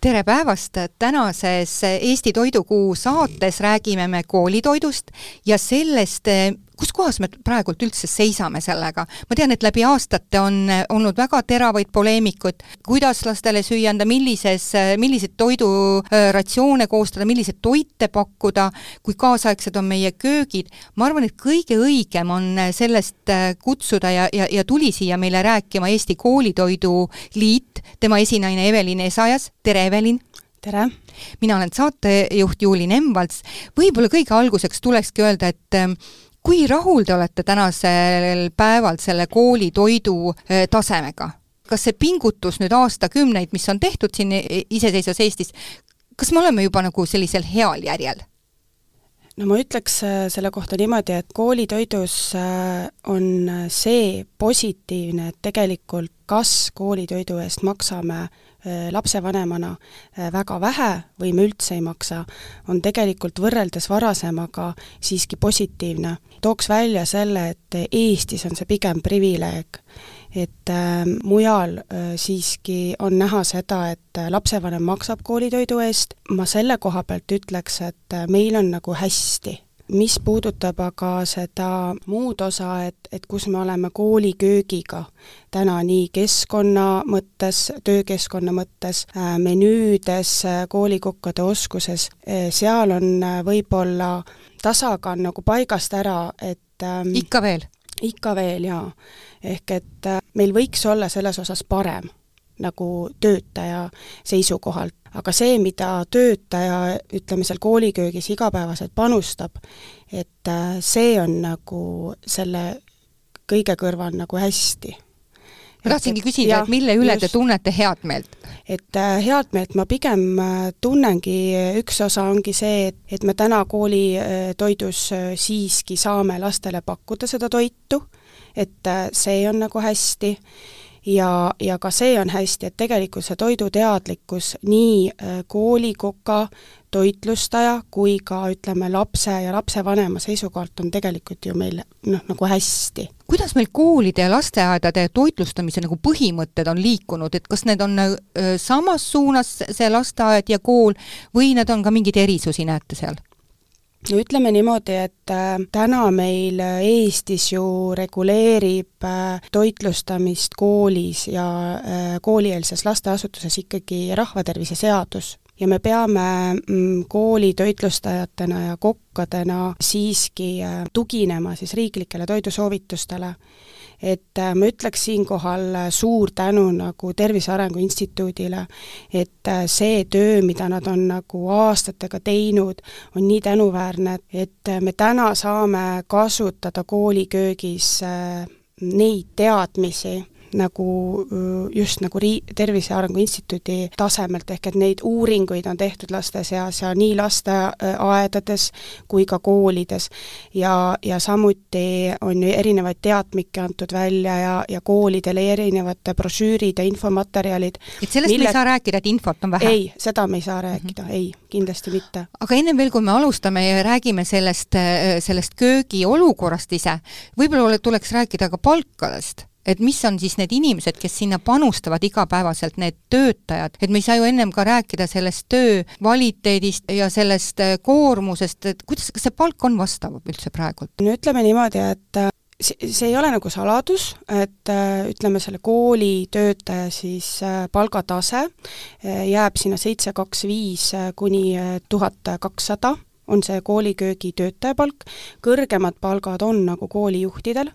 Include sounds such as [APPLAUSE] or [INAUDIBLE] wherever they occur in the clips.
tere päevast, tänases Eesti Toidukuu saates räägime me koolitoidust ja sellest, kus kohas me praegult üldse seisame sellega? ma tean, et läbi aastate on olnud väga teravaid poleemikud, kuidas lastele süüa anda, millises, milliseid toiduratsioone koostada, milliseid toite pakkuda, kui kaasaegsed on meie köögid, ma arvan, et kõige õigem on sellest kutsuda ja, ja, ja tuli siia meile rääkima Eesti Koolitoidu Liit, tema esinaine Evelin Esajas, tere Evelin! tere! mina olen saatejuht Juuli Nemvalts, võib-olla kõige alguseks tulekski öelda, et kui rahul te olete tänasel päeval selle koolitoidu äh, tasemega? kas see pingutus nüüd aastakümneid, mis on tehtud siin iseseisvas Eestis, kas me oleme juba nagu sellisel heal järjel? no ma ütleks äh, selle kohta niimoodi, et koolitoidus äh, on see positiivne, et tegelikult kas koolitoidu eest maksame Äh, lapsevanemana äh, väga vähe või me üldse ei maksa, on tegelikult võrreldes varasemaga siiski positiivne. tooks välja selle, et Eestis on see pigem privileeg. et äh, mujal äh, siiski on näha seda, et lapsevanem maksab koolitoidu eest, ma selle koha pealt ütleks, et äh, meil on nagu hästi mis puudutab aga seda muud osa, et, et kus me oleme kooliköögiga täna nii keskkonna mõttes, töökeskkonna mõttes, äh, menüüdes, äh, koolikokkade oskuses, äh, seal on võib-olla tasakaal nagu paigast ära, et ähm, ikka veel? ikka veel, jaa. ehk et meil võiks olla selles osas parem nagu töötaja seisukohalt aga see, mida töötaja, ütleme seal kooliköögis igapäevaselt panustab, et äh, see on nagu selle kõige kõrval nagu hästi. ma tahtsingi küsida, et mille üle just, te tunnete head meelt? et äh, head meelt ma pigem äh, tunnengi, üks osa ongi see, et, et me täna koolitoidus siiski saame lastele pakkuda seda toitu, et see on nagu hästi ja, ja ka see on hästi, et tegelikult see toiduteadlikkus nii äh, koolikoka, toitlustaja kui ka ütleme, lapse ja lapsevanema seisukohalt on tegelikult ju meil noh, nagu hästi. kuidas meil koolide ja lasteaedade toitlustamise nagu põhimõtted on liikunud, et kas need on äh, samas suunas, see lasteaed ja kool, või need on ka mingeid erisusi, näete seal? No ütleme niimoodi, et äh, täna meil äh, Eestis ju reguleerib äh, toitlustamist koolis ja koolieelses lasteasutuses ikkagi rahvatervise seadus. Ja me peame mm, kooli toitlustajatena ja kokkadena siiski tuginema siis riiklikele toidusoovitustele et äh, ma ütleks siinkohal äh, suur tänu nagu Tervise Arengu Instituudile, et äh, see töö, mida nad on nagu aastatega teinud, on nii tänuväärne, et me täna saame kasutada kooliköögis neid teadmisi, nagu just nagu rii-, Tervise Arengu Instituudi tasemelt, ehk et neid uuringuid on tehtud laste seas ja nii lasteaedades kui ka koolides. ja, ja samuti on ju erinevaid teatmikke antud välja ja, ja koolidele erinevad brošüürid ja infomaterjalid. et sellest mille... me ei saa rääkida, et infot on vähe? ei, seda me ei saa rääkida mm, -hmm. ei, kindlasti mitte. aga ennem veel, kui me alustame ja räägime sellest, sellest köögi olukorrast ise, võib-olla tuleks rääkida ka palkadest et mis on siis need inimesed, kes sinna panustavad igapäevaselt, need töötajad, et me ei saa ju ennem ka rääkida sellest töö kvaliteedist ja sellest äh, koormusest, et kuidas, kas see palk on vastav üldse praegult? no ütleme niimoodi, et äh, see, see ei ole nagu saladus, et äh, ütleme, selle kooli töötaja siis palgatase jääb sinna seitse, kaks, viis kuni tuhat kakssada, on see kooliköögi töötaja palk, kõrgemad palgad on nagu koolijuhtidel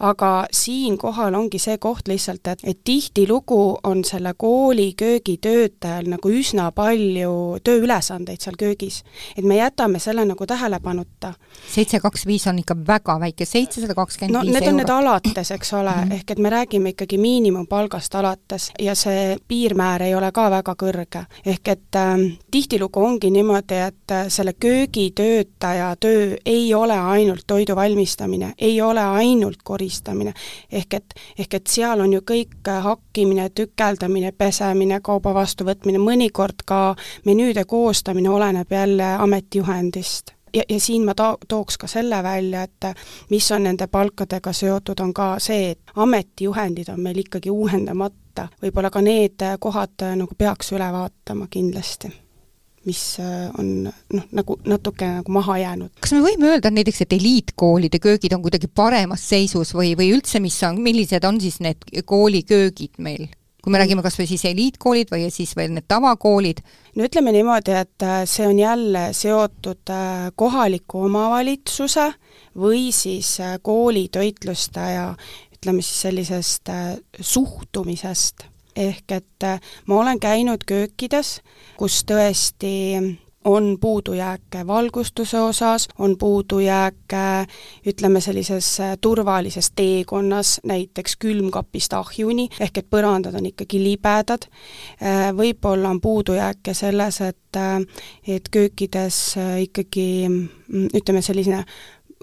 aga siinkohal ongi see koht lihtsalt, et, et tihtilugu on selle kooli köögitöötajal nagu üsna palju tööülesandeid seal köögis. et me jätame selle nagu tähelepanuta. seitse, kaks, viis on ikka väga väike, seitsesada kakskümmend viis no need on need alates, eks ole mm, -hmm. ehk et me räägime ikkagi miinimumpalgast alates ja see piirmäär ei ole ka väga kõrge. ehk et äh, tihtilugu ongi niimoodi, et äh, selle köögitöötaja töö ei ole ainult toidu valmistamine, ei ole ainult koristamine, koristamine. ehk et, ehk et seal on ju kõik äh, hakkimine, tükeldamine, pesemine, kauba vastuvõtmine, mõnikord ka menüüde koostamine oleneb jälle ametijuhendist. Ja, ja siin ma to-, tooks ka selle välja, et mis on nende palkadega seotud, on ka see, et ametijuhendid on meil ikkagi uuendamata. Võib-olla ka need kohad nagu peaks üle vaatama kindlasti mis on noh, nagu natuke nagu maha jäänud. kas me võime öelda näiteks, et eliitkoolide köögid on kuidagi paremas seisus või, või üldse, mis on, millised on siis need kooliköögid meil? kui me räägime kas või siis eliitkoolid või siis veel need tavakoolid? no ütleme niimoodi, et äh, see on jälle seotud äh, kohaliku omavalitsuse või siis äh, kooli toitlustaja ütleme siis sellisest suhtumisest. Ehk et ma olen käinud köökides, kus tõesti on puudujääke valgustuse osas, on puudujääke ütleme, sellises äh, turvalises teekonnas, näiteks külmkapist ahjuni, ehk et põrandad on ikkagi libedad, äh, võib-olla on puudujääke selles, et äh, et köökides ikkagi mm, ütleme, selline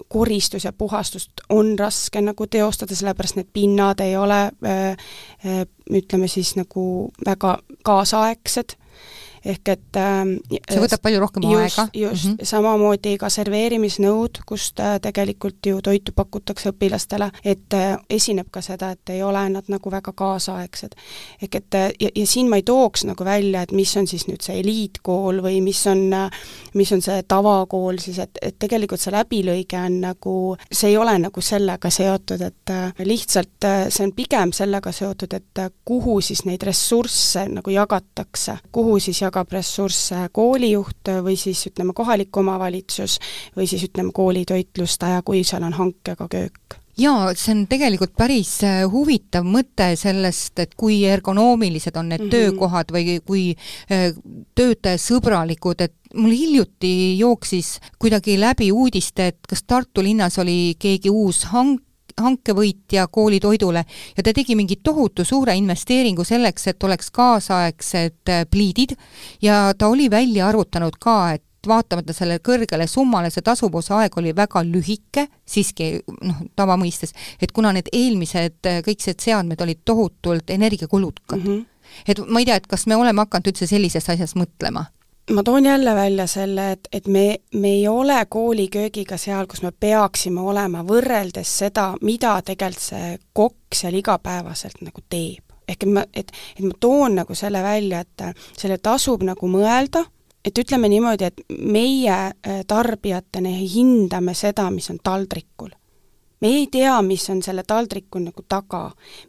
koristus ja puhastust on raske nagu teostada, sellepärast need pinnad ei ole ütleme siis nagu väga kaasaegsed ehk et äh, see võtab palju rohkem just, aega. just mm, -hmm. samamoodi ka serveerimisnõud, kust äh, tegelikult ju toitu pakutakse õpilastele, et äh, esineb ka seda, et ei ole nad nagu väga kaasaegsed. ehk et äh, ja, ja siin ma ei tooks nagu välja, et mis on siis nüüd see eliitkool või mis on, mis on see tavakool siis, et, et tegelikult see läbilõige on nagu, see ei ole nagu sellega seotud, et lihtsalt see on pigem sellega seotud, et kuhu siis neid ressursse nagu jagatakse, kuhu siis jagatakse jagab ressursse koolijuht või siis ütleme, kohalik omavalitsus või siis ütleme, koolitoitlustaja, kui seal on hankega köök jaa, see on tegelikult päris äh, huvitav mõte sellest, et kui ergonoomilised on need mm -hmm. töökohad või kui äh, töötajasõbralikud, et mul hiljuti jooksis kuidagi läbi uudist, et kas Tartu linnas oli keegi uus hank, hankevõitja koolitoidule ja ta tegi mingi tohutu suure investeeringu selleks, et oleks kaasaegsed äh, pliidid ja ta oli välja arvutanud ka, et vaatamata sellele kõrgele summale, see tasuvusaeg oli väga lühike, siiski noh, tavamõistes, et kuna need eelmised äh, kõik need seadmed olid tohutult energiakulukad mm. -hmm. et ma ei tea, et kas me oleme hakanud üldse sellisest asjast mõtlema ma toon jälle välja selle, et, et me, me ei ole kooliköögiga seal, kus me peaksime olema, võrreldes seda, mida tegelikult see kokk seal igapäevaselt nagu teeb. ehk et ma, et, et ma toon nagu selle välja, et selle tasub nagu mõelda, et ütleme niimoodi, et meie äh, tarbijatena hindame seda, mis on taldrikul me ei tea, mis on selle taldriku nagu taga,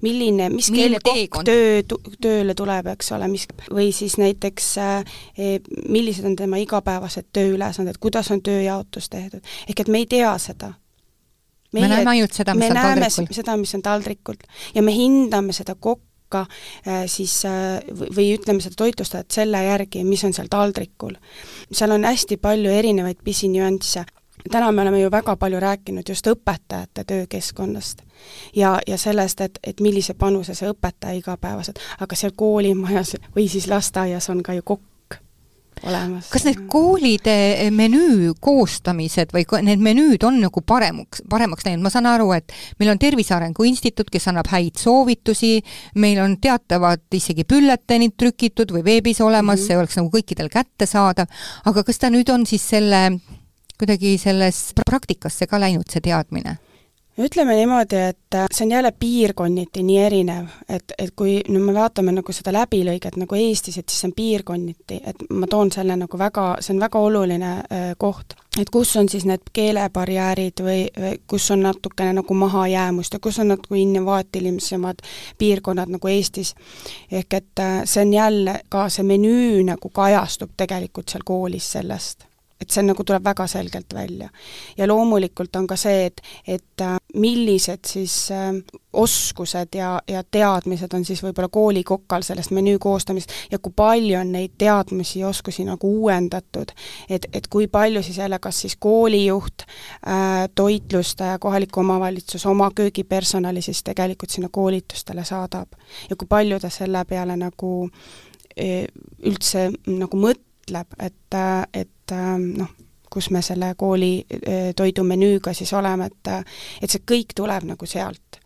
milline, mis kell kokk töö, tööle tuleb, eks ole, mis, või siis näiteks äh, millised on tema igapäevased tööülesanded, kuidas on tööjaotus tehtud, ehk et me ei tea seda. me näeme ainult seda, mis on taldrikul. seda, mis on taldrikul ja me hindame seda kokka äh, siis või ütleme seda toitlustajat selle järgi, mis on seal taldrikul. seal on hästi palju erinevaid pisinüansse, täna me oleme ju väga palju rääkinud just õpetajate töökeskkonnast ja, ja sellest, et, et millise panuse see õpetaja igapäevaselt, aga seal koolimajas või siis lasteaias on ka ju kokk olemas. kas need koolide menüü koostamised või need menüüd on nagu paremaks, paremaks läinud, ma saan aru, et meil on Tervise Arengu Instituut, kes annab häid soovitusi, meil on teatavad isegi bülletenid trükitud või veebis olemas mm, -hmm. see oleks nagu kõikidel kättesaadav, aga kas ta nüüd on siis selle kuidagi selles praktikasse ka läinud, see teadmine? ütleme niimoodi, et äh, see on jälle piirkonniti nii erinev, et, et kui no me vaatame nagu seda läbilõiget nagu Eestis, et siis see on piirkonniti, et ma toon selle nagu väga, see on väga oluline äh, koht. et kus on siis need keelebarjäärid või, või kus on natukene nagu mahajäämust ja kus on nagu innovaatilisemad piirkonnad nagu Eestis. ehk et äh, see on jälle ka see menüü nagu kajastub tegelikult seal koolis sellest et see nagu tuleb väga selgelt välja. ja loomulikult on ka see, et, et äh, millised siis äh, oskused ja, ja teadmised on siis võib-olla koolikokal sellest menüü koostamist ja kui palju on neid teadmisi ja oskusi nagu uuendatud, et, et kui palju siis jälle kas siis koolijuht äh,, toitlustaja, kohalik omavalitsus oma köögipersonali siis tegelikult sinna koolitustele saadab. ja kui palju ta selle peale nagu üldse nagu mõtleb, et, et et ähm, noh, kus me selle kooli äh, toidumenüüga siis oleme, et äh, et see kõik tuleb nagu sealt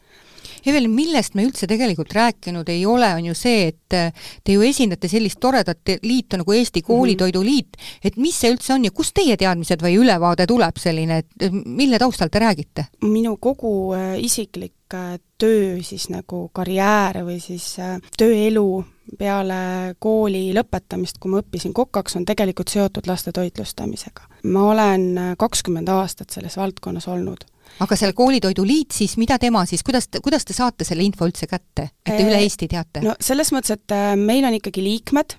Evelin, millest me üldse tegelikult rääkinud ei ole, on ju see, et te ju esindate sellist toredat liitu nagu Eesti Koolitoiduliit, et mis see üldse on ja kust teie teadmised või ülevaade tuleb selline, et mille taustal te räägite? minu kogu äh, isiklik äh, töö siis nagu karjäär või siis äh, tööelu peale kooli lõpetamist, kui ma õppisin kokaks, on tegelikult seotud laste toitlustamisega. ma olen kakskümmend aastat selles valdkonnas olnud aga selle koolitoiduliit siis, mida tema siis, kuidas, kuidas te saate selle info üldse kätte, et te üle Eesti teate? no selles mõttes, et meil on ikkagi liikmed,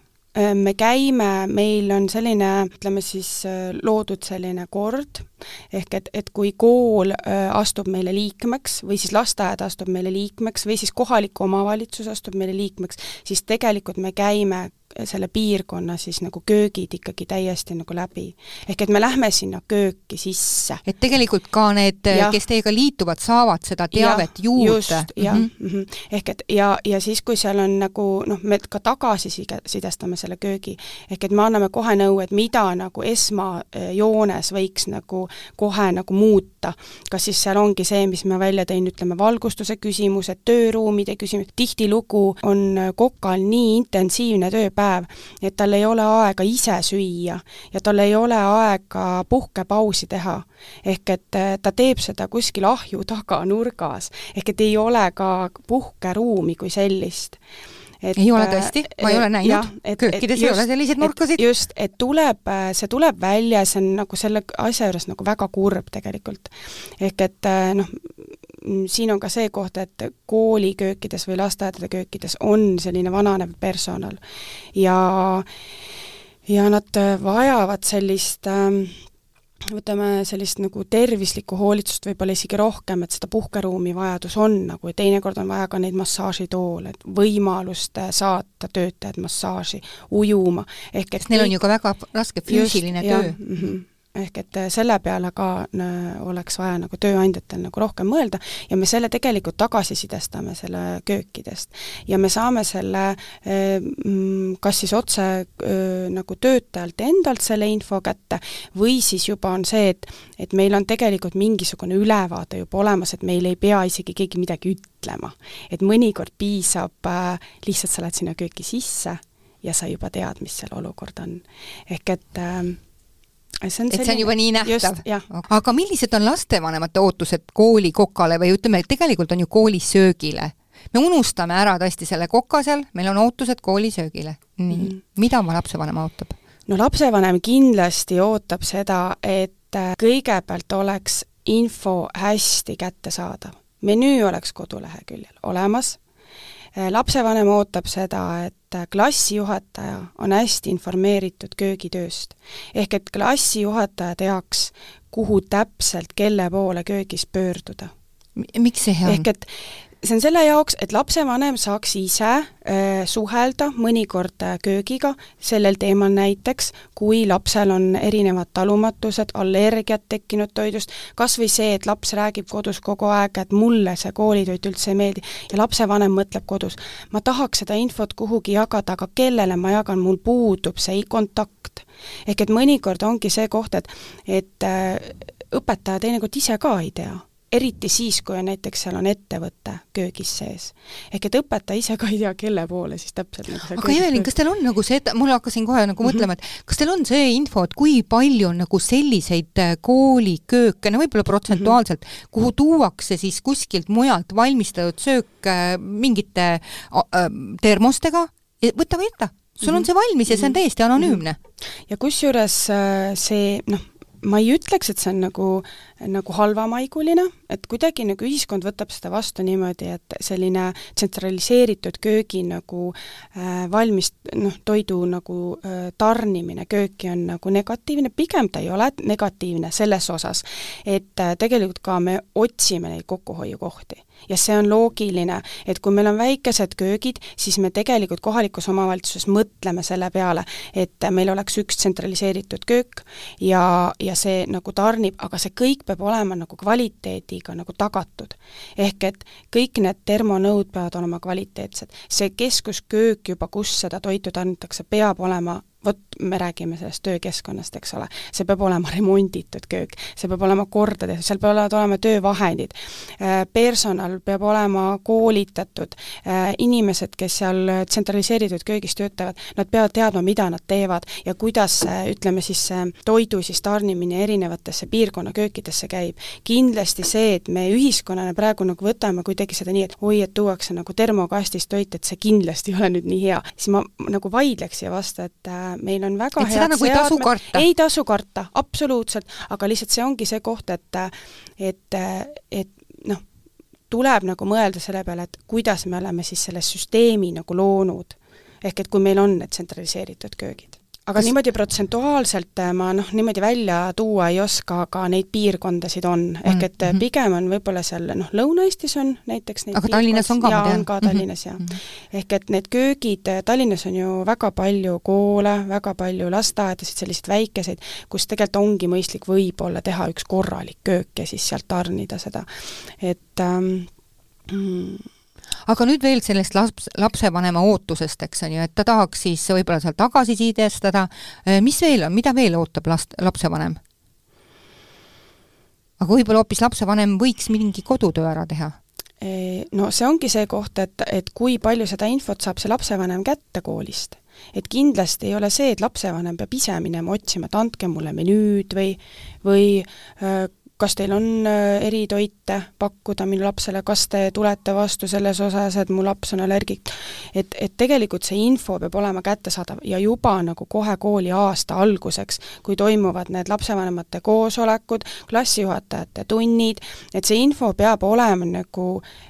me käime, meil on selline, ütleme siis loodud selline kord, ehk et, et kui kool astub meile liikmeks või siis lasteaed astub meile liikmeks või siis kohalik omavalitsus astub meile liikmeks, siis tegelikult me käime selle piirkonna siis nagu köögid ikkagi täiesti nagu läbi. ehk et me lähme sinna kööki sisse. et tegelikult ka need, kes teiega liituvad, saavad seda teavet ja, juurde? just, jah mm -hmm. mm -hmm. ehk et ja, ja siis, kui seal on nagu noh, me ka tagasisidestame selle köögi, ehk et me anname kohe nõu, et mida nagu esmajoones võiks nagu kohe nagu muuta. kas siis seal ongi see, mis ma välja tõin, ütleme valgustuse küsimused, tööruumide küsimus, tihtilugu on kokal nii intensiivne tööpäev, päev, et tal ei ole aega ise süüa ja tal ei ole aega puhkepausi teha. ehk et äh, ta teeb seda kuskil ahju taga nurgas, ehk et ei ole ka puhkeruumi kui sellist et ei ole tõesti, ma ei ole näinud, köökides ei ole selliseid nurkasid. just, et tuleb, äh, see tuleb välja, see on nagu selle asja juures nagu väga kurb tegelikult. ehk et noh, siin on ka see koht, et kooliköökides või lasteaedade köökides on selline vananev personal. Ja ja nad vajavad sellist ähm, võtame sellist nagu tervislikku hoolitsust võib-olla isegi rohkem, et seda puhkeruumi vajadus on nagu ja teinekord on vaja ka neid massaažitoole, et võimalust saata töötajad massaaži, ujuma, ehk et neil on ju ka väga raske füüsiline just, töö. Ehk et äh, selle peale ka oleks vaja nagu tööandjatel nagu rohkem mõelda ja me selle tegelikult tagasisidestame selle köökidest. ja me saame selle äh, mm, kas siis otse äh, nagu töötajalt endalt selle info kätte või siis juba on see, et et meil on tegelikult mingisugune ülevaade juba olemas, et meil ei pea isegi keegi midagi ütlema. et mõnikord piisab äh, lihtsalt sa lähed sinna kööki sisse ja sa juba tead, mis seal olukord on. ehk et äh, selline, et see on juba nii nähtav? aga millised on lastevanemate ootused kooli kokale või ütleme, et tegelikult on ju koolisöögile? me unustame ära tõesti selle koka seal, meil on ootused koolisöögile. nii mm, -hmm. mida oma lapsevanem ootab? no lapsevanem kindlasti ootab seda, et äh, kõigepealt oleks info hästi kättesaadav. menüü oleks koduleheküljel olemas, lapsevanem ootab seda, et et klassijuhataja on hästi informeeritud köögitööst. ehk et klassijuhataja teaks, kuhu täpselt, kelle poole köögis pöörduda. miks see hea on? ehk et see on selle jaoks, et lapsevanem saaks ise äh, suhelda mõnikord äh, köögiga sellel teemal näiteks, kui lapsel on erinevad talumatused, allergiad tekkinud toidust, kas või see, et laps räägib kodus kogu aeg, et mulle see koolitoit üldse ei meeldi ja lapsevanem mõtleb kodus, ma tahaks seda infot kuhugi jagada, aga kellele ma jagan, mul puudub see kontakt. ehk et mõnikord ongi see koht, et, et äh, õpetaja teinekord ise ka ei tea eriti siis, kui on näiteks seal on ettevõte köögis sees. ehk et õpetaja ise ka ei tea, kelle poole siis täpselt nagu see aga Evelin, kas teil on nagu see, mul hakkasin kohe nagu mm -hmm. mõtlema, et kas teil on see info, et kui palju on nagu selliseid äh, koolikööke, no võib-olla protsentuaalselt mm, -hmm. kuhu tuuakse siis kuskilt mujalt valmistatud söök äh, mingite äh, termostega, võta või jäta sul on mhm. see valmis ja see on mhm. täiesti anonüümne. ja kusjuures see noh, ma ei ütleks, et see on nagu, nagu halvamaiguline, et kuidagi nagu ühiskond võtab seda vastu niimoodi, et selline tsentraliseeritud köögi nagu äh, valmis, noh, toidu nagu äh, tarnimine kööki on nagu negatiivne, pigem ta ei ole negatiivne selles osas, et äh, tegelikult ka me otsime neid kokkuhoiukohti ja see on loogiline, et kui meil on väikesed köögid, siis me tegelikult kohalikus omavalitsuses mõtleme selle peale, et meil oleks üks tsentraliseeritud köök ja, ja see nagu tarnib, aga see kõik peab olema nagu kvaliteediga nagu tagatud. ehk et kõik need termonõud peavad olema kvaliteetsed. see keskusköök juba, kus seda toitu tarnitakse, peab olema vot me räägime sellest töökeskkonnast, eks ole, see peab olema remonditud köök, see peab olema korda tehtud, seal peavad olema töövahendid, äh, personal peab olema koolitatud, äh, inimesed, kes seal tsentraliseeritud köögis töötavad, nad peavad teadma, mida nad teevad ja kuidas ütleme siis see toidu siis tarnimine erinevatesse piirkonnaköökidesse käib. kindlasti see, et me ühiskonnana praegu nagu võtame kuidagi seda nii, et oi, et tuuakse nagu termokastist toit, et see kindlasti ei ole nüüd nii hea, siis ma nagu vaidleks siia vastu, et äh, meil on väga et head nagu seadmed, ei tasu karta, absoluutselt, aga lihtsalt see ongi see koht, et et, et noh, tuleb nagu mõelda selle peale, et kuidas me oleme siis selle süsteemi nagu loonud. ehk et kui meil on need tsentraliseeritud köögid aga Kas... niimoodi protsentuaalselt äh, ma noh, niimoodi välja tuua ei oska, aga neid piirkondasid on, ehk et mm -hmm. pigem on võib-olla seal noh, Lõuna-Eestis on näiteks neid aga Tallinnas on ka, ma tean. on ka Tallinnas mm, -hmm. jah. Mhm. ehk et need köögid, äh, Tallinnas on ju väga palju koole, väga palju lasteaedasid, selliseid väikeseid, kus tegelikult ongi mõistlik võib-olla teha üks korralik köök ja siis sealt tarnida seda, et ähm, mm, aga nüüd veel sellest laps, lapsevanema ootusest, eks on ju, et ta tahaks siis võib-olla seal tagasisidestada, äh, mis veel on, mida veel ootab last, lapsevanem? aga võib-olla hoopis lapsevanem võiks mingi kodutöö ära teha? No see ongi see koht, et, et kui palju seda infot saab see lapsevanem kätte koolist et kindlasti ei ole see, et lapsevanem peab ise minema otsima, et andke mulle menüüd või või äh, kas teil on äh, eritoite pakkuda minu lapsele, kas te tulete vastu selles osas, et mu laps on allergik. et, et tegelikult see info peab olema kättesaadav ja juba nagu kohe kooliaasta alguseks, kui toimuvad need lapsevanemate koosolekud, klassijuhatajate tunnid, et see info peab olema nagu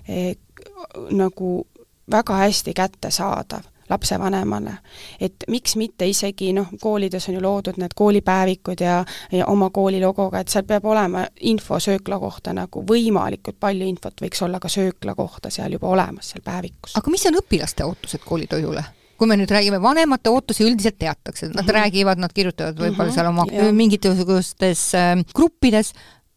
eh,, nagu väga hästi kättesaadav lapsevanemale. et miks mitte isegi noh, koolides on ju loodud need koolipäevikud ja, ja oma kooli logoga, et seal peab olema info söökla kohta nagu võimalikult palju infot võiks olla ka söökla kohta seal juba olemas, seal päevikus. aga mis on õpilaste ootused koolitoidule? kui me nüüd räägime, vanemate ootusi üldiselt teatakse, nad mm -hmm. räägivad, nad kirjutavad võib-olla mm -hmm, seal oma yeah. mingites äh, gruppides,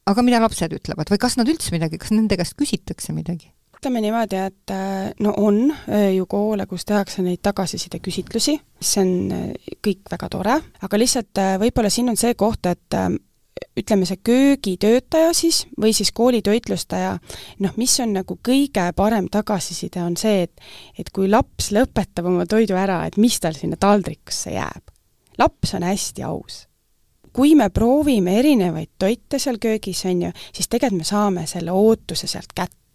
aga mida lapsed ütlevad või kas nad üldse midagi, kas nende käest küsitakse midagi? Ütleme niimoodi, et äh, no on äh, ju koole, kus tehakse neid tagasisideküsitlusi, see on äh, kõik väga tore, aga lihtsalt võib-olla siin on see koht, et ütleme, see köögitöötaja siis või siis koolitoitlustaja, noh, mis on nagu kõige parem tagasiside, on see, et et kui laps lõpetab oma toidu ära, et mis tal sinna taldrikusse jääb. laps on hästi aus. kui me proovime erinevaid toite seal köögis, on ju, siis tegelikult me saame selle ootuse sealt kätte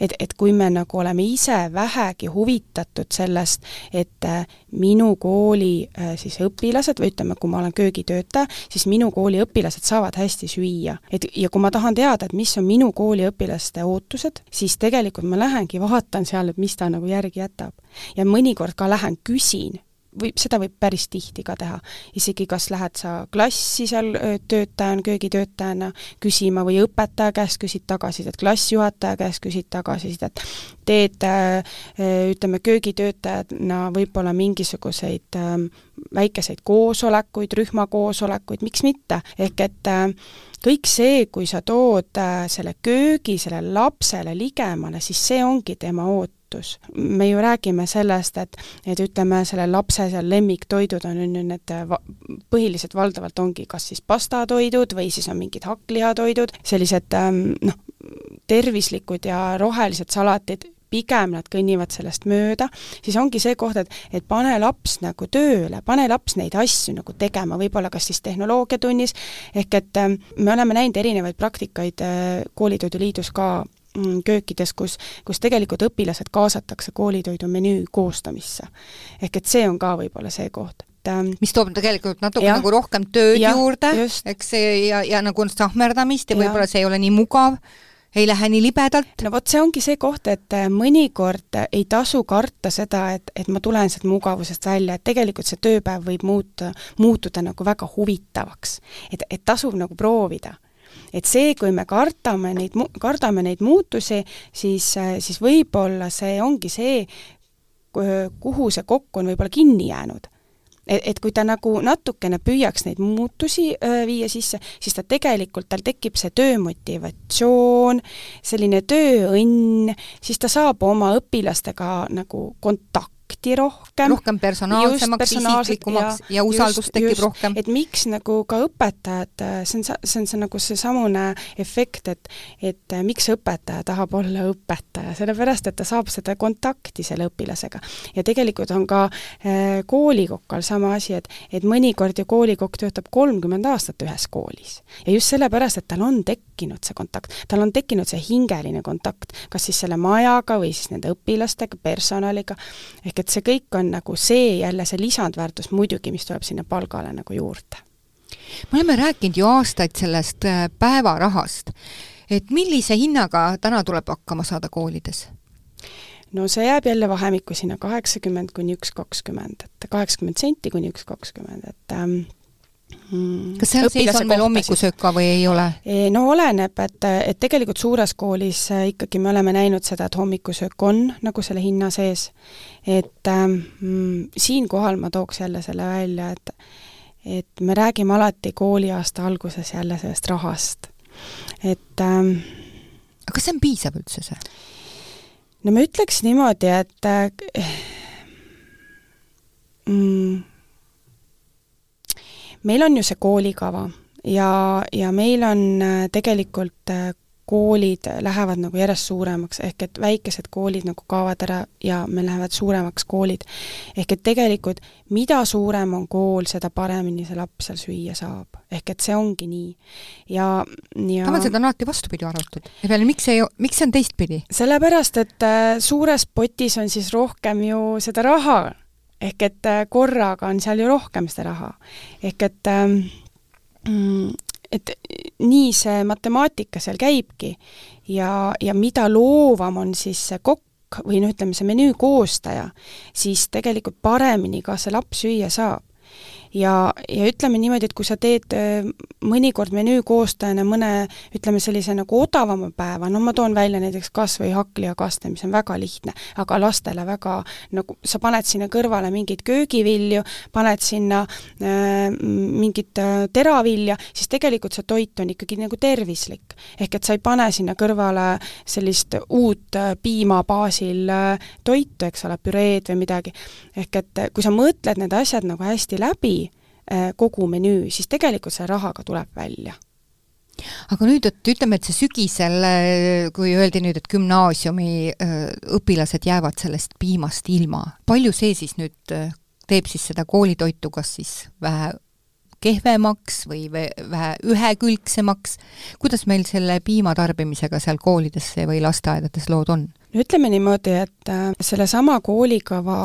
et, et kui me nagu oleme ise vähegi huvitatud sellest, et äh, minu kooli äh, siis õpilased või ütleme, kui ma olen köögitöötaja, siis minu kooli õpilased saavad hästi süüa. et ja kui ma tahan teada, et mis on minu kooli õpilaste ootused, siis tegelikult ma lähengi vaatan seal, et mis ta nagu järgi jätab. ja mõnikord ka lähen küsin võib, seda võib päris tihti ka teha. isegi kas lähed sa klassi seal töötajana, köögitöötajana küsima või õpetaja käest küsid tagasisidet, klassijuhataja käest küsid tagasisidet, teed ütleme, köögitöötajana võib-olla mingisuguseid väikeseid koosolekuid, rühmakoosolekuid, miks mitte, ehk et kõik see, kui sa tood selle köögi sellele lapsele ligemale, siis see ongi tema ootus väärtus. me ju räägime sellest, et, et ütleme, selle lapse seal lemmiktoidud on, ju need va-, põhiliselt valdavalt ongi kas siis pastatoidud või siis on mingid hakklihatoidud, sellised ähm, noh, tervislikud ja rohelised salatid, pigem nad kõnnivad sellest mööda, siis ongi see koht, et, et pane laps nagu tööle, pane laps neid asju nagu tegema, võib-olla kas siis tehnoloogiatunnis, ehk et äh, me oleme näinud erinevaid praktikaid äh, Koolitoiduliidus ka Mm, köökides, kus, kus tegelikult õpilased kaasatakse koolitoidu menüü koostamisse. ehk et see on ka võib-olla see koht ähm, mis toob tegelikult natuke ja, nagu rohkem tööd ja, juurde, eks see ja, ja nagu sahmerdamist ja, ja võib-olla see ei ole nii mugav, ei lähe nii libedalt. no vot, see ongi see koht, et äh, mõnikord ei tasu karta seda, et, et ma tulen sealt mugavusest välja, et tegelikult see tööpäev võib muuta, muutuda nagu väga huvitavaks. et, et tasub nagu proovida et see, kui me kardame neid, kardame neid muutusi, siis, siis võib-olla see ongi see, kuhu see kokk on võib-olla kinni jäänud. Et, et kui ta nagu natukene püüaks neid muutusi öö, viia sisse, siis ta tegelikult, tal tekib see töömotivatsioon, selline tööõnn, siis ta saab oma õpilastega nagu kontakti tehti rohkem. rohkem personaalsemaks, isiklikumaks ja, ja usaldust tekib just, rohkem. et miks nagu ka õpetajad, see on, see on see nagu seesamune efekt, et et miks õpetaja tahab olla õpetaja, sellepärast et ta saab seda kontakti selle õpilasega. ja tegelikult on ka äh, koolikokal sama asi, et et mõnikord ju koolikokk töötab kolmkümmend aastat ühes koolis. ja just sellepärast, et tal on tekkinud see kontakt, tal on tekkinud see hingeline kontakt, kas siis selle majaga või siis nende õpilastega, personaliga, ehk et see kõik on nagu see jälle see lisandväärtus muidugi, mis tuleb sinna palgale nagu juurde. me oleme rääkinud ju aastaid sellest äh, päevarahast, et millise hinnaga täna tuleb hakkama saada koolides? no see jääb jälle vahemikku sinna kaheksakümmend kuni üks kakskümmend, et kaheksakümmend senti kuni üks kakskümmend, et ähm. Kas seal sees on veel hommikusöök ka või ei ole? no oleneb, et, et tegelikult suures koolis äh, ikkagi me oleme näinud seda, et hommikusöök on nagu selle hinna sees, et ähm, siinkohal ma tooks jälle selle välja, et et me räägime alati kooliaasta alguses jälle sellest rahast, et ähm, aga kas see on piisav üldse, see? no ma ütleks niimoodi, et äh, mm, meil on ju see koolikava ja, ja meil on äh, tegelikult äh, koolid lähevad nagu järjest suuremaks, ehk et väikesed koolid nagu kaovad ära ja meil lähevad suuremaks koolid. ehk et tegelikult mida suurem on kool, seda paremini see laps seal süüa saab. ehk et see ongi nii. ja, ja tavaliselt on alati vastupidi arvatud. ja peale, miks ei, miks see on teistpidi? sellepärast, et äh, suures potis on siis rohkem ju seda raha ehk et äh, korraga on seal ju rohkem seda raha. ehk et ähm, mm, et nii see matemaatika seal käibki ja, ja mida loovam on siis see kokk või noh, ütleme see menüü koostaja, siis tegelikult paremini ka see laps süüa saab ja, ja ütleme niimoodi, et kui sa teed äh, mõnikord menüü koostajana mõne ütleme, sellise nagu odavama päeva, no ma toon välja näiteks kas või hakkliha-kaste, mis on väga lihtne, aga lastele väga nagu, sa paned sinna kõrvale mingeid köögivilju, paned sinna äh, mingit äh, teravilja, siis tegelikult see toit on ikkagi nagu tervislik. ehk et sa ei pane sinna kõrvale sellist uut äh, piima baasil äh, toitu, eks ole, püreed või midagi. ehk et äh, kui sa mõtled need asjad nagu hästi läbi, kogu menüü, siis tegelikult selle rahaga tuleb välja. Aga nüüd, et ütleme, et see sügisel, äh, kui öeldi nüüd, et gümnaasiumi äh, õpilased jäävad sellest piimast ilma, palju see siis nüüd teeb siis seda koolitoitu kas siis vähe kehvemaks või vähe ühekülgsemaks, kuidas meil selle piima tarbimisega seal koolides või lasteaedades lood on? no ütleme niimoodi, et äh, sellesama koolikava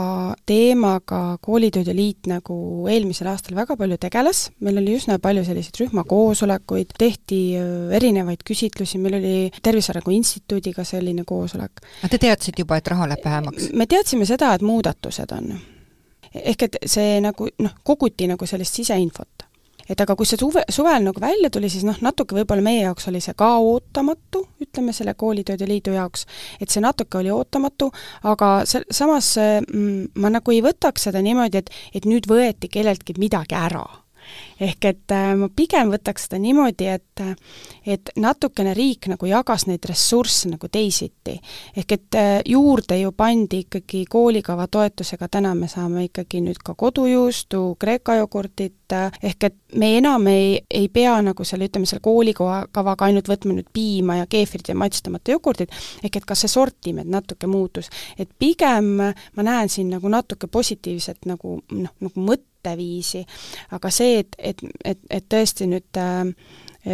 teemaga Koolitoidu Liit nagu eelmisel aastal väga palju tegeles, meil oli üsna palju selliseid rühmakoosolekuid, tehti äh, erinevaid küsitlusi, meil oli Tervise Arengu Instituudiga selline koosolek. aga te teadsite juba, et raha läheb vähemaks? me teadsime seda, et muudatused on. ehk et see nagu noh, koguti nagu sellist siseinfot et aga kui see suve, suvel nagu välja tuli, siis noh, natuke võib-olla meie jaoks oli see ka ootamatu, ütleme selle Koolitööde Liidu jaoks, et see natuke oli ootamatu, aga se-, samas mm, ma nagu ei võtaks seda niimoodi, et, et nüüd võeti kelleltki midagi ära ehk et äh, ma pigem võtaks seda niimoodi, et et natukene riik nagu jagas neid ressursse nagu teisiti. ehk et äh, juurde ju pandi ikkagi koolikava toetusega, täna me saame ikkagi nüüd ka kodujuustu, Kreeka jogurtit, äh, ehk et me enam ei, ei pea nagu selle, ütleme, selle koolikavaga ainult võtma nüüd piima ja keefrit ja maitstamata jogurtit, ehk et ka see sortiment natuke muutus. et pigem ma näen siin nagu natuke positiivset nagu noh, nagu mõt-, mõtteviisi, aga see, et, et, et, et tõesti nüüd äh,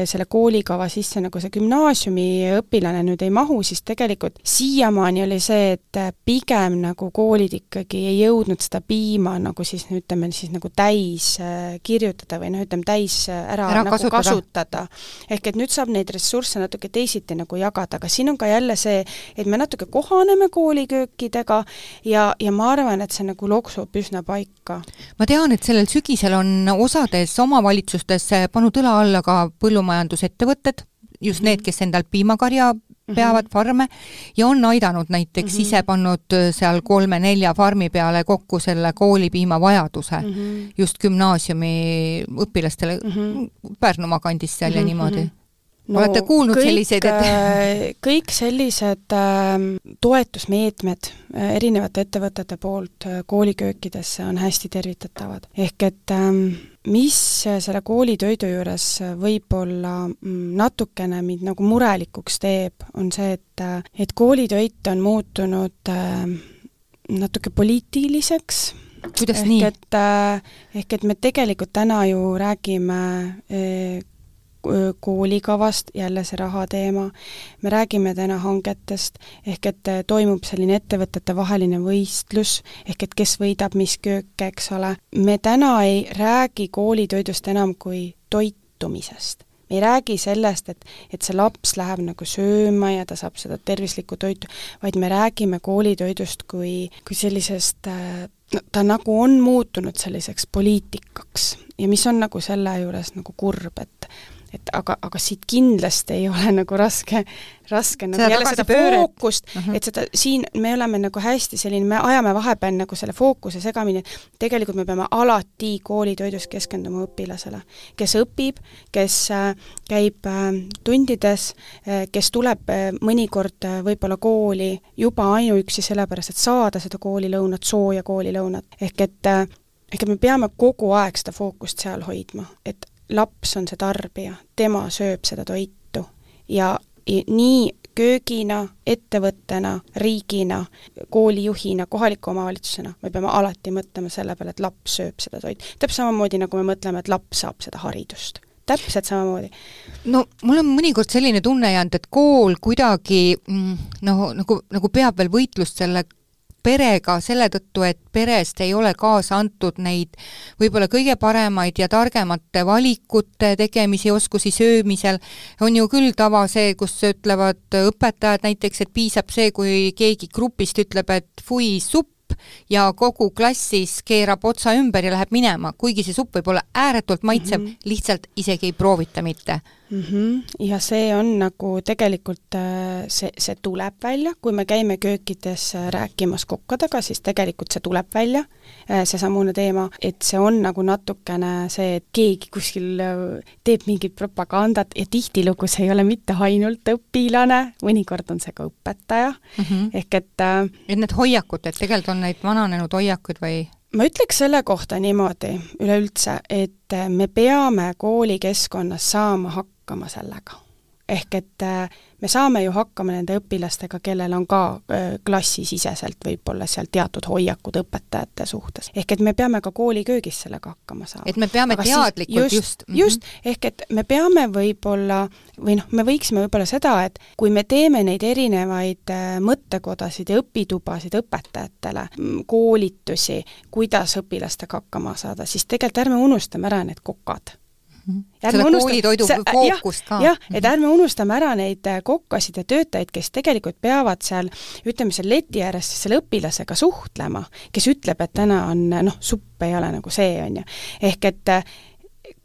selle koolikava sisse nagu see gümnaasiumiõpilane nüüd ei mahu, siis tegelikult siiamaani oli see, et pigem nagu koolid ikkagi ei jõudnud seda piima nagu siis ütleme siis nagu täis äh, kirjutada või noh, ütleme täis äh, ära, ära nagu kasutada, kasutada.. ehk et nüüd saab neid ressursse natuke teisiti nagu jagada, aga siin on ka jälle see, et me natuke kohaneme kooliköökidega ja, ja ma arvan, et see nagu loksub üsna paika. ma tean, et sellel sügisel on osades omavalitsustes pannud õla alla ka põllu põllumajandusettevõtted, just need, kes endal piimakarja mhm. peavad farme ja on aidanud näiteks mm -hmm. ise pannud äh, seal kolme-nelja farmi peale kokku selle koolipiima vajaduse mm -hmm. just gümnaasiumi õpilastele mm -hmm. Pärnumaa kandis seal mm -hmm. ja mhm, niimoodi. Mhm. No, olete kuulnud kõik, selliseid, et äh, kõik sellised äh, toetusmeetmed äh, erinevate ettevõtete poolt äh, kooliköökidesse on hästi tervitatavad. ehk et äh, mis selle koolitoidu juures võib-olla mm, natukene mind nagu murelikuks teeb, on see, et, äh, et koolitoit on muutunud äh, natuke poliitiliseks, kuidas ehk nii? et, ehk et me tegelikult täna ju räägime koolikavast, jälle see raha teema, me räägime täna hangetest, ehk et äh, toimub selline ettevõtetevaheline võistlus, ehk et kes võidab mis kööke, eks ole, me täna ei räägi koolitoidust enam kui toitumisest. Me ei räägi sellest, et, et see laps läheb nagu sööma ja ta saab seda tervislikku toitu, vaid me räägime koolitoidust kui, kui sellisest äh, no ta nagu on muutunud selliseks poliitikaks. Ja mis on nagu selle juures nagu kurb, et et aga, aga siit kindlasti ei ole nagu raske, raske nagu jälle seda fookust uh, -huh. et seda, siin me oleme nagu hästi selline, me ajame vahepeal nagu selle fookuse segamini, et tegelikult me peame alati koolitoidus keskenduma õpilasele, kes õpib, kes äh, käib äh, tundides äh,, kes tuleb mõnikord võib-olla kooli juba ainuüksi sellepärast, et saada seda koolilõunat, sooja koolilõunat, ehk et ehk et me peame kogu aeg seda fookust seal hoidma, et laps on see tarbija, tema sööb seda toitu ja nii köögina, ettevõttena, riigina, koolijuhina, kohaliku omavalitsusena, me peame alati mõtlema selle peale, et laps sööb seda toitu. täpselt samamoodi, nagu me mõtleme, et laps saab seda haridust täpselt samamoodi. no mul on mõnikord selline tunne jäänud, et kool kuidagi mm, noh, nagu, nagu peab veel võitlust selle perega selle tõttu, et perest ei ole kaasa antud neid võib-olla kõige paremaid ja targemate valikute tegemisi, oskusi söömisel, on ju küll tava see, kus ütlevad õpetajad näiteks, et piisab see, kui keegi grupist ütleb, et fui, supp, ja kogu klassis keerab otsa ümber ja läheb minema, kuigi see supp võib olla ääretult maitsev mm, -hmm. lihtsalt isegi ei proovita mitte mm. -hmm. ja see on nagu tegelikult, äh, see, see tuleb välja, kui me käime köökides äh, rääkimas kokkadega, siis tegelikult see tuleb välja, äh, seesamune teema, et see on nagu natukene see, et keegi kuskil teeb mingit propagandat ja tihtilugu see ei ole mitte ainult õpilane, mõnikord on see ka õpetaja mm, -hmm. ehk et et need hoiakud, et tegelikult on neid vananenud hoiakuid või ma ütleks selle kohta niimoodi üleüldse, et me peame koolikeskkonnas saama hakkama sellega. ehk et me saame ju hakkama nende õpilastega, kellel on ka klassisiseselt võib-olla seal teatud hoiakud õpetajate suhtes. ehk et me peame ka kooliköögis sellega hakkama saama. et me peame Aga teadlikult just, just, mhm. just, ehk et me peame võib-olla või noh, me võiksime võib-olla seda, et kui me teeme neid erinevaid mõttekodasid ja õpitubasid õpetajatele, koolitusi, kuidas õpilastega hakkama saada, siis tegelikult ärme unustame ära need kokad. Selle koolitoidu fookust ka. jah, et ärme unustame ära neid äh, kokkasid ja töötajaid, kes tegelikult peavad seal, ütleme seal leti ääres selle õpilasega suhtlema, kes ütleb, et täna on noh, supp ei ole nagu see, on ju. ehk et äh,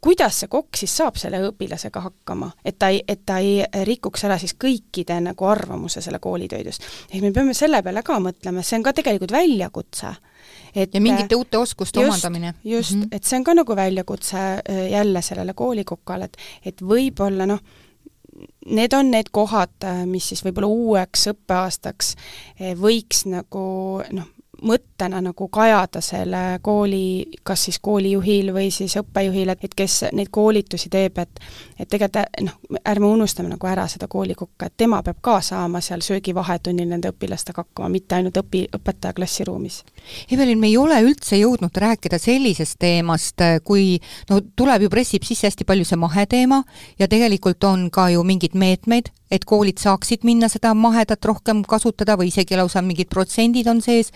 kuidas see kokk siis saab selle õpilasega hakkama, et ta ei, et ta ei rikuks ära siis kõikide nagu arvamuse selle koolitoidust. ehk me peame selle peale ka mõtlema, see on ka tegelikult väljakutse et ja mingite uute oskuste just, omandamine. just mm, -hmm. et see on ka nagu väljakutse äh, jälle sellele koolikokale, et et võib-olla noh, need on need kohad, äh, mis siis võib-olla uueks õppeaastaks äh, võiks nagu noh, mõttena nagu kajada selle kooli, kas siis koolijuhil või siis õppejuhil, et, et kes neid koolitusi teeb, et et tegelikult noh, ärme unustame nagu ära seda koolikokka, et tema peab ka saama seal söögivahetunnil nende õpilastega hakkama, mitte ainult õpi, õpetaja klassiruumis. Evelin, me ei ole üldse jõudnud rääkida sellisest teemast, kui no tuleb ju, pressib sisse hästi palju see maheteema ja tegelikult on ka ju mingeid meetmeid, et koolid saaksid minna seda mahedat rohkem kasutada või isegi lausa mingid protsendid on sees,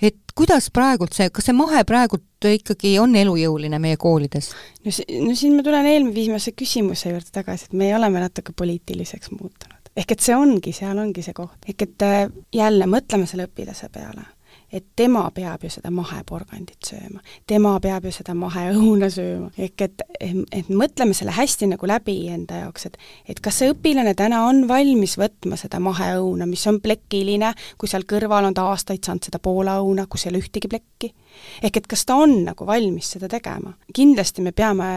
et kuidas praegult see, kas see mahe praegult ikkagi on elujõuline meie koolides? no si-, no siin ma tulen eelmise küsimuse juurde tagasi, et me oleme natuke poliitiliseks muutunud. ehk et see ongi, seal ongi see koht. ehk et äh, jälle, mõtleme selle õpilase peale et tema peab ju seda maheporgandit sööma, tema peab ju seda maheõuna sööma, ehk et, et mõtleme selle hästi nagu läbi enda jaoks, et et kas see õpilane täna on valmis võtma seda maheõuna, mis on plekiline, kui seal kõrval on ta aastaid saanud seda Poola õuna, kus ei ole ühtegi plekki ehk et kas ta on nagu valmis seda tegema. kindlasti me peame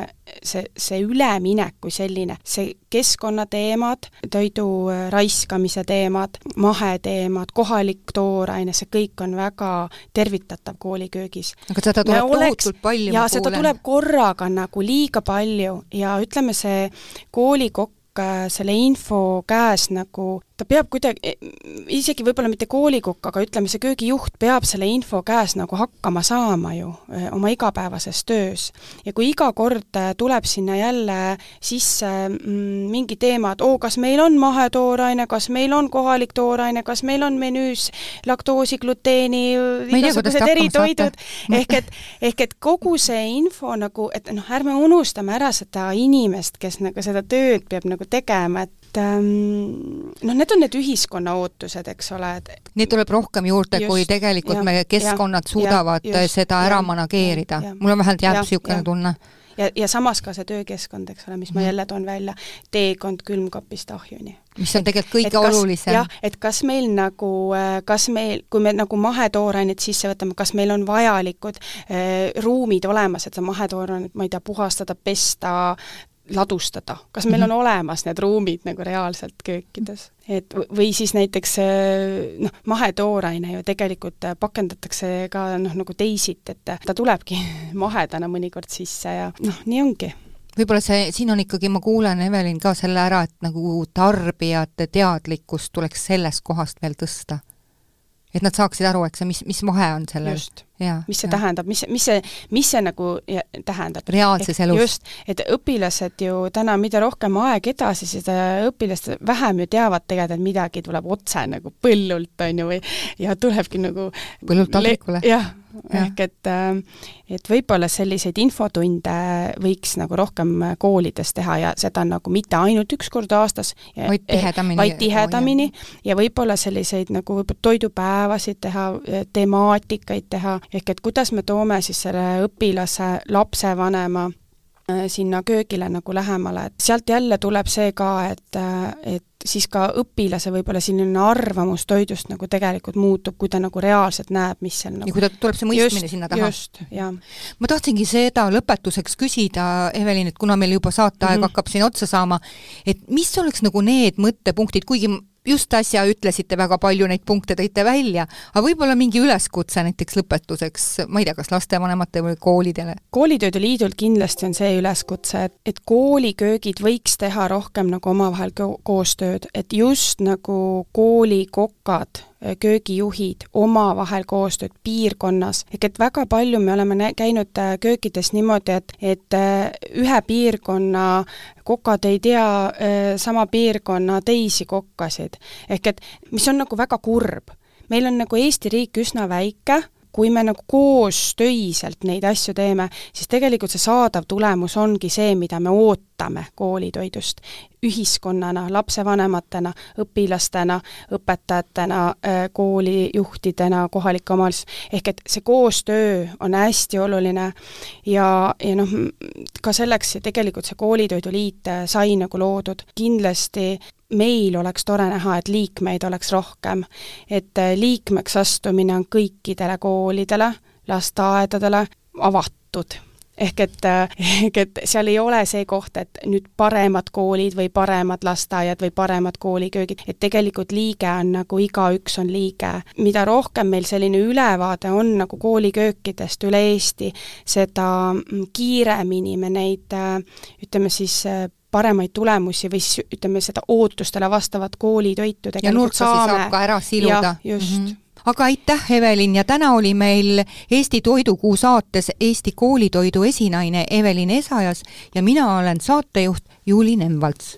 see, see üleminek kui selline, see keskkonnateemad, toidu raiskamise teemad, maheteemad, kohalik tooraine, see kõik on väga tervitatav kooliköögis. aga seda tuleb oleks, tohutult palju, ma kuulen. seda tuleb korraga nagu liiga palju ja ütleme, see koolikokk äh, selle info käes nagu ta peab kuidagi, isegi võib-olla mitte koolikukk, aga ütleme, see köögijuht peab selle info käes nagu hakkama saama ju eh, oma igapäevases töös. ja kui iga kord eh, tuleb sinna jälle sisse mm, mingi teema, et oo, kas meil on mahetooraine, kas meil on kohalik tooraine, kas meil on menüüs laktoosi, gluteeni, igasugused eritoidud, ehk et, ehk et kogu see info nagu, et noh, ärme unustame ära seda inimest, kes nagu seda tööd peab nagu tegema, et et ähm, noh, need on need ühiskonna ootused, eks ole, et Neid tuleb rohkem juurde, kui tegelikult ja, meie keskkonnad ja, suudavad ja, just, seda ära ja, manageerida. mul on vähemalt jääb niisugune tunne. ja, ja samas ka see töökeskkond, eks ole, mis ma mhm. jälle toon välja, teekond külmkapist ahjuni. mis on tegelikult kõige kas, olulisem. jah, et kas meil nagu, äh, kas meil, kui me nagu mahetoorainet sisse võtame, kas meil on vajalikud äh, ruumid olemas, et seda mahetoorainet, ma ei tea, puhastada, pesta, ladustada, kas meil on -hmm. olemas need ruumid nagu reaalselt köökides? et või siis näiteks äh, noh, mahetooraine ju tegelikult äh, pakendatakse ka noh, nagu teisiti, et ta tulebki [LAUGHS] mahedana mõnikord sisse ja noh, nii ongi võib-olla see, siin on ikkagi, ma kuulen, Evelin, ka selle ära, et nagu tarbijate teadlikkust tuleks sellest kohast veel tõsta et nad saaksid aru, eks mis, mis vahe on sellel. mis see ja. tähendab, mis, mis see, mis see nagu tähendab. reaalses elus. just, et õpilased ju täna, mida rohkem aeg edasi, seda õpilased vähem ju teavad tegelikult, et midagi tuleb otse nagu põllult, on ju, või ja tulebki nagu põllult taldrikule. jah ehk et, äh, et võib-olla selliseid infotunde võiks nagu rohkem koolides teha ja seda nagu mitte ainult üks kord aastas, vaid tihedamini, vaid tihedamini. Ja võib-olla selliseid nagu võib-olla toidupäevasid teha, temaatikaid teha, ehk et kuidas me toome siis selle õpilase, lapsevanema äh, sinna köögile nagu lähemale, et sealt jälle tuleb see ka, et, äh, et siis ka õpilase võib-olla selline arvamus toidust nagu tegelikult muutub, kui ta nagu reaalselt näeb, mis seal nagu ja kui ta, tuleb see mõistmine just, sinna taha. just, jah. ma tahtsingi seda lõpetuseks küsida, Evelin, et kuna meil juba saateaeg mm -hmm. hakkab siin otsa saama, et mis oleks nagu need mõttepunktid, kuigi just äsja ütlesite väga palju neid punkte, tõite välja, aga võib-olla mingi üleskutse näiteks lõpetuseks, ma ei tea, kas lastevanematele või koolidele? koolitööde liidult kindlasti on see üleskutse, et, et kooliköögid võiks teha rohkem nagu omavahel ko koostööd, et just nagu koolikokad köögijuhid omavahel koostööd piirkonnas, ehk et väga palju me oleme käinud äh, köökides niimoodi, et, et äh, ühe piirkonna kokad ei tea äh, sama piirkonna teisi kokkasid. ehk et mis on nagu väga kurb. meil on nagu Eesti riik üsna väike, kui me nagu koostöiselt neid asju teeme, siis tegelikult see saadav tulemus ongi see, mida me ootame koolitoidust. ühiskonnana, lapsevanematena, õpilastena, õpetajatena, äh, koolijuhtidena, kohalike omavalitsus, ehk et see koostöö on hästi oluline ja, ja noh, ka selleks tegelikult see koolitoiduliit äh, sai nagu loodud, kindlasti meil oleks tore näha, et liikmeid oleks rohkem. et äh, liikmeks astumine on kõikidele koolidele, lasteaedadele avatud ehk et, äh, [LAUGHS] ehk et seal ei ole see koht, et nüüd paremad koolid või paremad lasteaiad või paremad kooliköögid, et tegelikult liige on nagu igaüks on liige. mida rohkem meil selline ülevaade on nagu kooliköökidest üle Eesti, seda mm, kiiremini me neid äh, ütleme siis paremaid tulemusi või siis ütleme, seda ootustele vastavat koolitoitu tegelikult saame. saab ka ära siluda. just mm. -hmm aga aitäh, Evelin, ja täna oli meil Eesti Toidukuu saates Eesti koolitoidu esinaine Evelin Esajas ja mina olen saatejuht Juuli Nemvalts